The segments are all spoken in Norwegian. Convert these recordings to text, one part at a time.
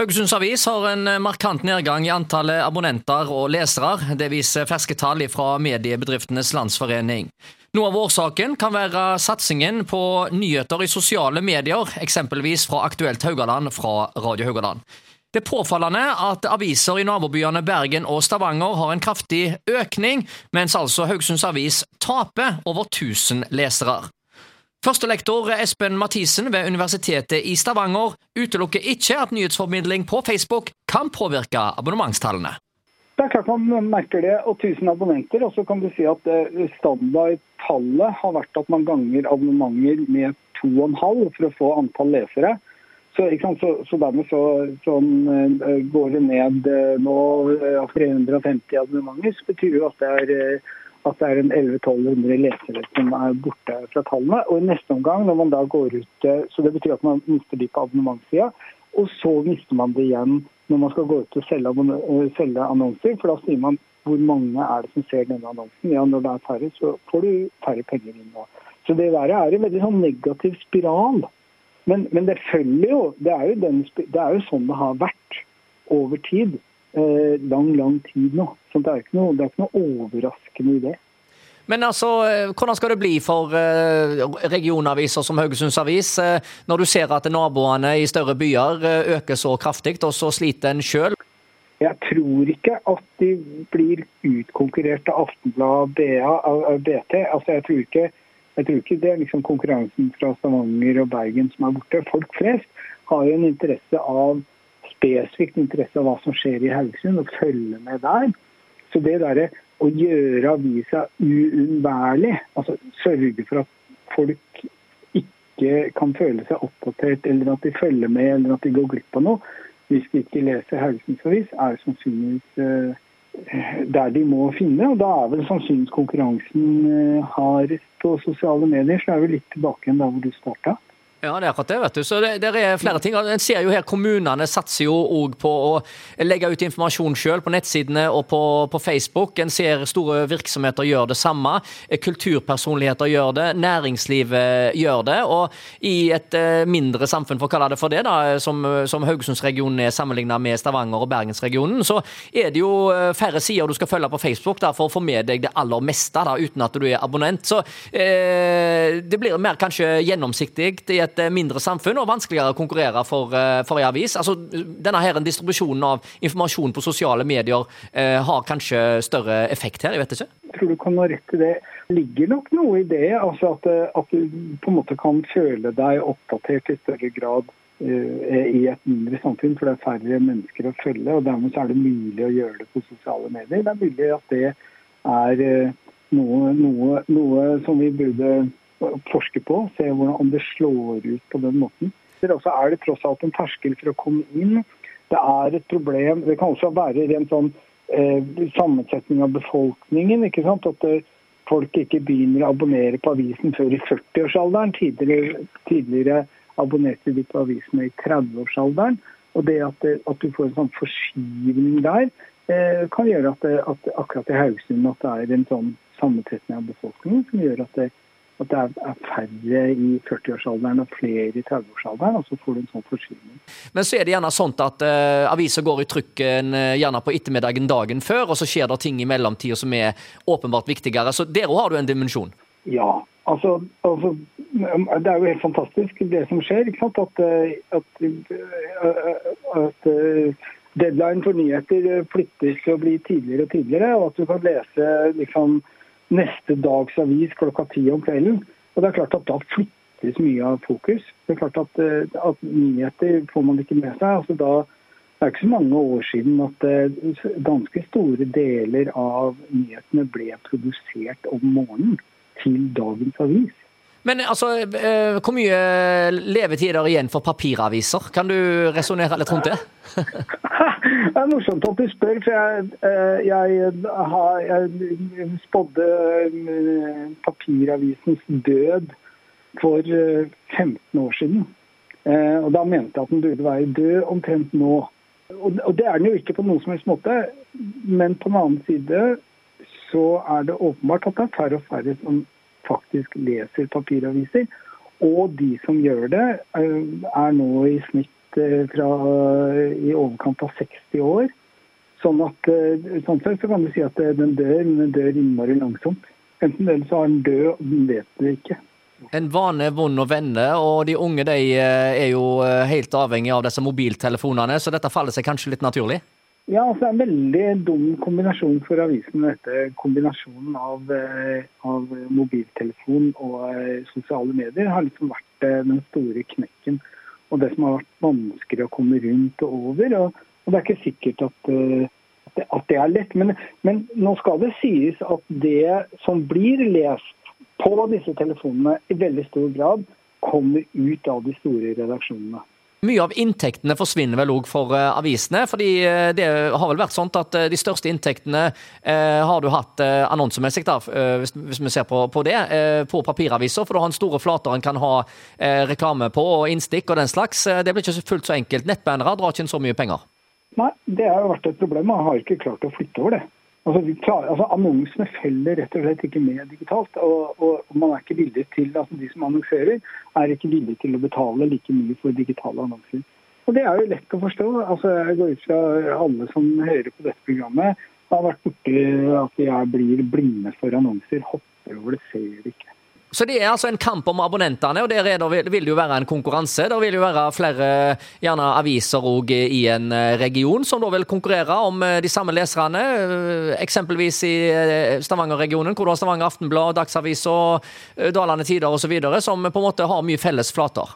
Haugesunds Avis har en markant nedgang i antallet abonnenter og lesere. Det viser ferske tall fra Mediebedriftenes Landsforening. Noe av årsaken kan være satsingen på nyheter i sosiale medier, eksempelvis fra Aktuelt Haugaland fra Radio Haugaland. Det er påfallende at aviser i nabobyene Bergen og Stavanger har en kraftig økning, mens altså Haugesunds Avis taper over 1000 lesere. Førstelektor Espen Mathisen ved Universitetet i Stavanger utelukker ikke at nyhetsformidling på Facebook kan påvirke abonnementstallene. Det er klart Man merker det, og 1000 abonnenter. Og så kan du si at eh, standardtallet har vært at man ganger abonnementer med 2,5 for å få antall lesere. Så, så, så dermed så, sånn, går det ned eh, nå 350 abonnementer. Så betyr jo at det er at det er en 1100-1200 lesere som er borte fra tallene. Og i neste omgang, når man da går ut eh, Så det betyr at man mister de på abonnementssida. Og så mister man det igjen når man skal gå ut og eh, selge annonser. For da sier man hvor mange er det som ser denne annonsen. Ja, når det er færre, så får du færre penger inn nå. Så det der er en veldig sånn negativ spiral. Men, men det følger jo det er jo, den, det er jo sånn det har vært over tid lang, lang tid nå. Så det er ikke noe, det er ikke noe overraskende i det. Men altså, eh, hvordan skal det bli for eh, regionaviser som Haugesunds Avis, eh, når du ser at naboene i større byer øker så kraftig, og så sliter en sjøl? Jeg tror ikke at de blir utkonkurrert av Aftenblad og BT. Altså, jeg tror ikke, jeg tror ikke det er liksom konkurransen fra Stavanger og Bergen som er borte. Folk flest har jo en interesse av spesifikt interesse av hva som skjer i Haugesund, og følge med der. Så det derre å gjøre avisa uunnværlig, altså sørge for at folk ikke kan føle seg oppdatert, eller at de følger med, eller at de går glipp av noe, hvis de ikke leser Haugesunds Avis, er sannsynligvis uh, der de må finne. Og da er vel sannsynligvis konkurransen uh, hardest på sosiale medier. Så er vi litt tilbake igjen der hvor du starta. Ja, det er akkurat det. vet du. Så det, det er flere ting. En ser jo her Kommunene satser jo òg på å legge ut informasjon selv på nettsidene og på, på, Facebook. En ser store virksomheter gjør det samme. Kulturpersonligheter gjør det. Næringslivet gjør det. Og i et eh, mindre samfunn, for å kalle det for det, da, som, som Haugesundsregionen er sammenlignet med Stavanger og Bergensregionen, så er det jo eh, færre sider du skal følge på Facebook da, for å få med deg det aller meste da, uten at du er abonnent. Så eh, det blir mer kanskje gjennomsiktig i et et eh, mindre samfunn og vanskeligere å konkurrere for, eh, for en avis. Altså, denne her Distribusjonen av informasjon på sosiale medier eh, har kanskje større effekt her, jeg vet ikke? Jeg tror du kan ha rett i det. Det ligger nok noe i det. altså at, eh, at, du på en måte kan føle deg oppdatert i større grad uh, i et mindre samfunn, for det er færre mennesker å følge. og Dermed er det mulig å gjøre det på sosiale medier. Det er mulig at det er uh, noe, noe, noe som vi burde forske på, se hvordan, om det slår ut på den måten. Så er det tross alt en terskel for å komme inn. Det er et problem Det kan også være rent sånn eh, sammensetning av befolkningen. ikke sant? At det, eh, folk ikke begynner å abonnere på avisen før i 40-årsalderen. Tidligere, tidligere abonnerte de på avisene i 30-årsalderen. Og det at, det at, du får en sånn forskyvning der, eh, kan gjøre at, det, at akkurat i Haugesund at det er en sånn sammensetning av befolkningen som gjør at det at det er færre i 40-årsalderen og flere i 30-årsalderen, og så får du en sånn forskyvning. Men så er det gjerne sånn at uh, aviser går i trykken uh, gjerne på ettermiddagen dagen før, og så skjer det ting i mellomtida som er åpenbart viktigere. Så der òg har du en dimensjon? Ja. Altså, altså, Det er jo helt fantastisk det som skjer. ikke sant? At, eh, at, at deadline for nyheter flyttes og blir tidligere og tidligere, og at du kan lese liksom neste dags avis klokka ti om kvelden. Og det er klart at Da flyttes mye av fokus. Det er klart at, eh, at Nyheter får man ikke med seg. altså da det er ikke så mange år siden at eh, ganske store deler av nyhetene ble produsert om morgenen til dagens avis. Men altså, eh, hvor mye levetid er det igjen for papiraviser? Kan du resonnere litt rundt det? det er morsomt at du spør, for jeg, eh, jeg, har, jeg spådde eh, papiravisens død for 15 år siden. Og da mente jeg at den burde være død omtrent nå. Og det er den jo ikke på noen som helst måte, men på den annen side så er det åpenbart at det er færre og færre som faktisk leser papiraviser. Og de som gjør det, eh, er nå i snitt fra i overkant av 60 år. Sånn at sånn sett så kan du si at den dør, men den dør innmari langsomt. Enten eller så er den død, og den vet det ikke. En vane er vond å vende, og de unge de er jo helt avhengig av disse mobiltelefonene, så dette faller seg kanskje litt naturlig? Ja, altså Det er en veldig dum kombinasjon for avisen. dette Kombinasjonen av, eh, av mobiltelefon og eh, sosiale medier har liksom vært eh, den store knekken. Og det som har vært vanskelig å komme rundt og over. Og, og det er ikke sikkert at, det, at det, er lett. Men, men, nå skal det sies at det som blir lest på disse telefonene, i veldig stor grad kommer ut av de store redaksjonene. Mye av inntektene forsvinner vel òg for uh, avisene. fordi uh, det har vel vært sånn at uh, de største inntektene har du hatt annonsemessig, da, hvis, vi ser på, det, på papiraviser. For du har en store flater en kan ha reklame på, og innstikk og den slags. det blir ikke fullt så enkelt. Nettbannere drar ikke inn så mye penger. Nei, det har jo vært et problem. Man har ikke klart å flytte over det. Altså, klarer, altså, Annonsene følger rett og slett ikke med digitalt. Og, og, man er ikke villig til, altså De som annonserer, er ikke villige til å betale like mye for digitale annonser. Og Det er jo lett å forstå. Altså, Jeg går ut fra alle som hører på dette programmet, har vært borti at jeg blir blinde for annonser. Hopper over det, ser ikke. Så det er altså en kamp om abonnentene, og der det, vil det jo være en konkurranse. Det vil jo være flere gjerne aviser òg i en eh, region som da vil konkurrere om eh, de samme leserne. Eh, eksempelvis i Stavanger-regionen, hvor du har Stavanger Aftenblad, Dagsavisen, Dalane Tider osv., som på en måte har mye felles flater.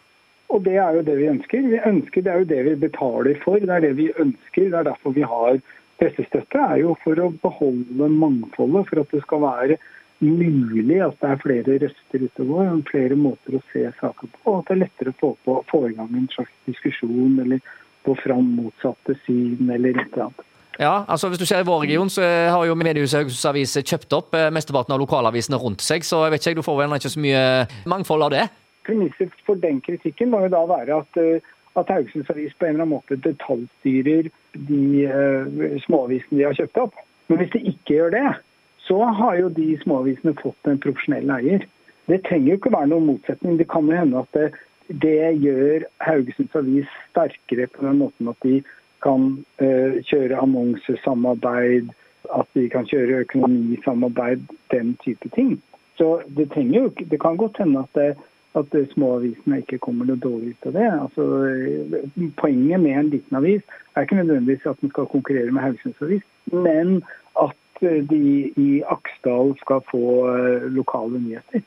Og det er jo det vi ønsker. Vi ønsker Det er jo det vi betaler for. Det er det vi ønsker. Det er derfor vi har pressestøtte. er jo for å beholde mangfoldet, for at det skal være mulig at det er flere røster ute og går, flere måter å se saker på, og at det er lettere å få, på, få i gang en slags diskusjon eller få fram motsatte syn eller et eller annet. Ja, altså Hvis du ser i vår region, så har jo Mediehuset Haugesunds Avis kjøpt opp eh, mesteparten av lokalavisene rundt seg, så jeg vet ikke, du får vel ikke så mye mangfold av det? Premisset for den kritikken må jo da være at, eh, at Haugesunds Avis på en eller annen måte detaljstyrer de uh, småavisene de har kjøpt opp. Men hvis de ikke gjør det, så har jo de småavisene fått en profesjonell eier. Det trenger jo ikke være noen motsetning. Det kan jo hende at det, det gjør Haugesunds Avis sterkere på den måten at de kan uh, kjøre annonsesamarbeid, at de kan kjøre økonomisamarbeid, den type ting. Så det, jo, det kan godt hende at, det, at småavisene ikke kommer noe dårlig ut av det. Altså, poenget med en liten avis er ikke nødvendigvis at den skal konkurrere med Haugesunds Avis, men at de i Aksdal skal få eh, lokale nyheter.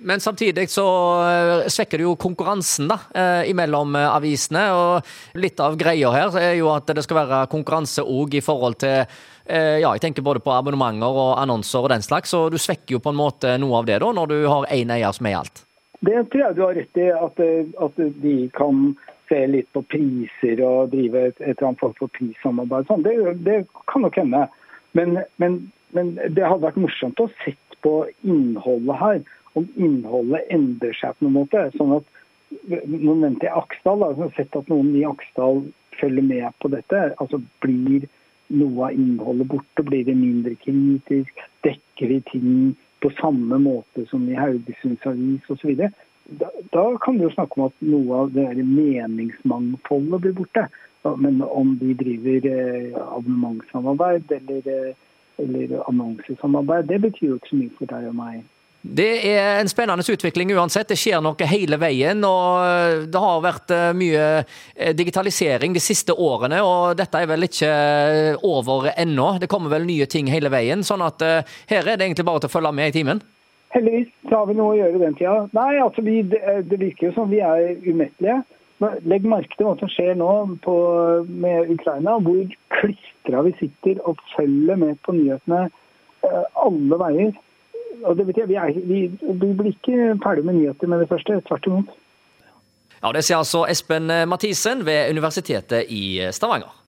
Men samtidig så eh, svekker det jo konkurransen da, imellom avisene. og Litt av greia her er jo at det skal være konkurranse òg i forhold til ja, jeg tenker både på abonnementer og annonser og den slags. Så du svekker jo på en måte noe av det da, når du har én eier som er alt. Det tror jeg du har rett i, at, at de kan se litt på priser og drive et, et eller annet form for prissamarbeid. Sånn. Det, det kan nok hende. Men, men, men, det hadde vært morsomt å sett på innholdet her. Om innholdet endrer seg på noen måte. sånn at Nå nevnte jeg Aksdal. Jeg har sett at noen i Aksdal følger med på dette. altså Blir noe av innholdet borte? Blir det mindre kritisk? Dekker vi ting på samme måte som i Haugesunds Avis osv.? Da, da kan vi jo snakke om at noe av det meningsmangfoldet blir borte. Men om de driver eh, abonnementssamarbeid eller, eh, eller annonsesamarbeid, det betyr jo ikke så mye for deg og meg. Det er en spennende utvikling uansett. Det skjer noe hele veien. og eh, Det har vært mye digitalisering de siste årene, og dette er vel ikke over ennå. Det kommer vel nye ting hele veien. sånn at her er det egentlig bare til å følge med i timen. Heldigvis så har vi noe å gjøre den tida. Nei, altså vi, det, det virker jo som vi er umettelige. Legg merke til hva som skjer nå på, med Ukraina, hvor klistra vi sitter og følger med på nyhetene eh, alle veier. Og det betyr, vi, er, vi, vi blir ikke ferdig med nyheter med det første, tvert imot. Ja, Det sier altså Espen Mathisen ved Universitetet i Stavanger.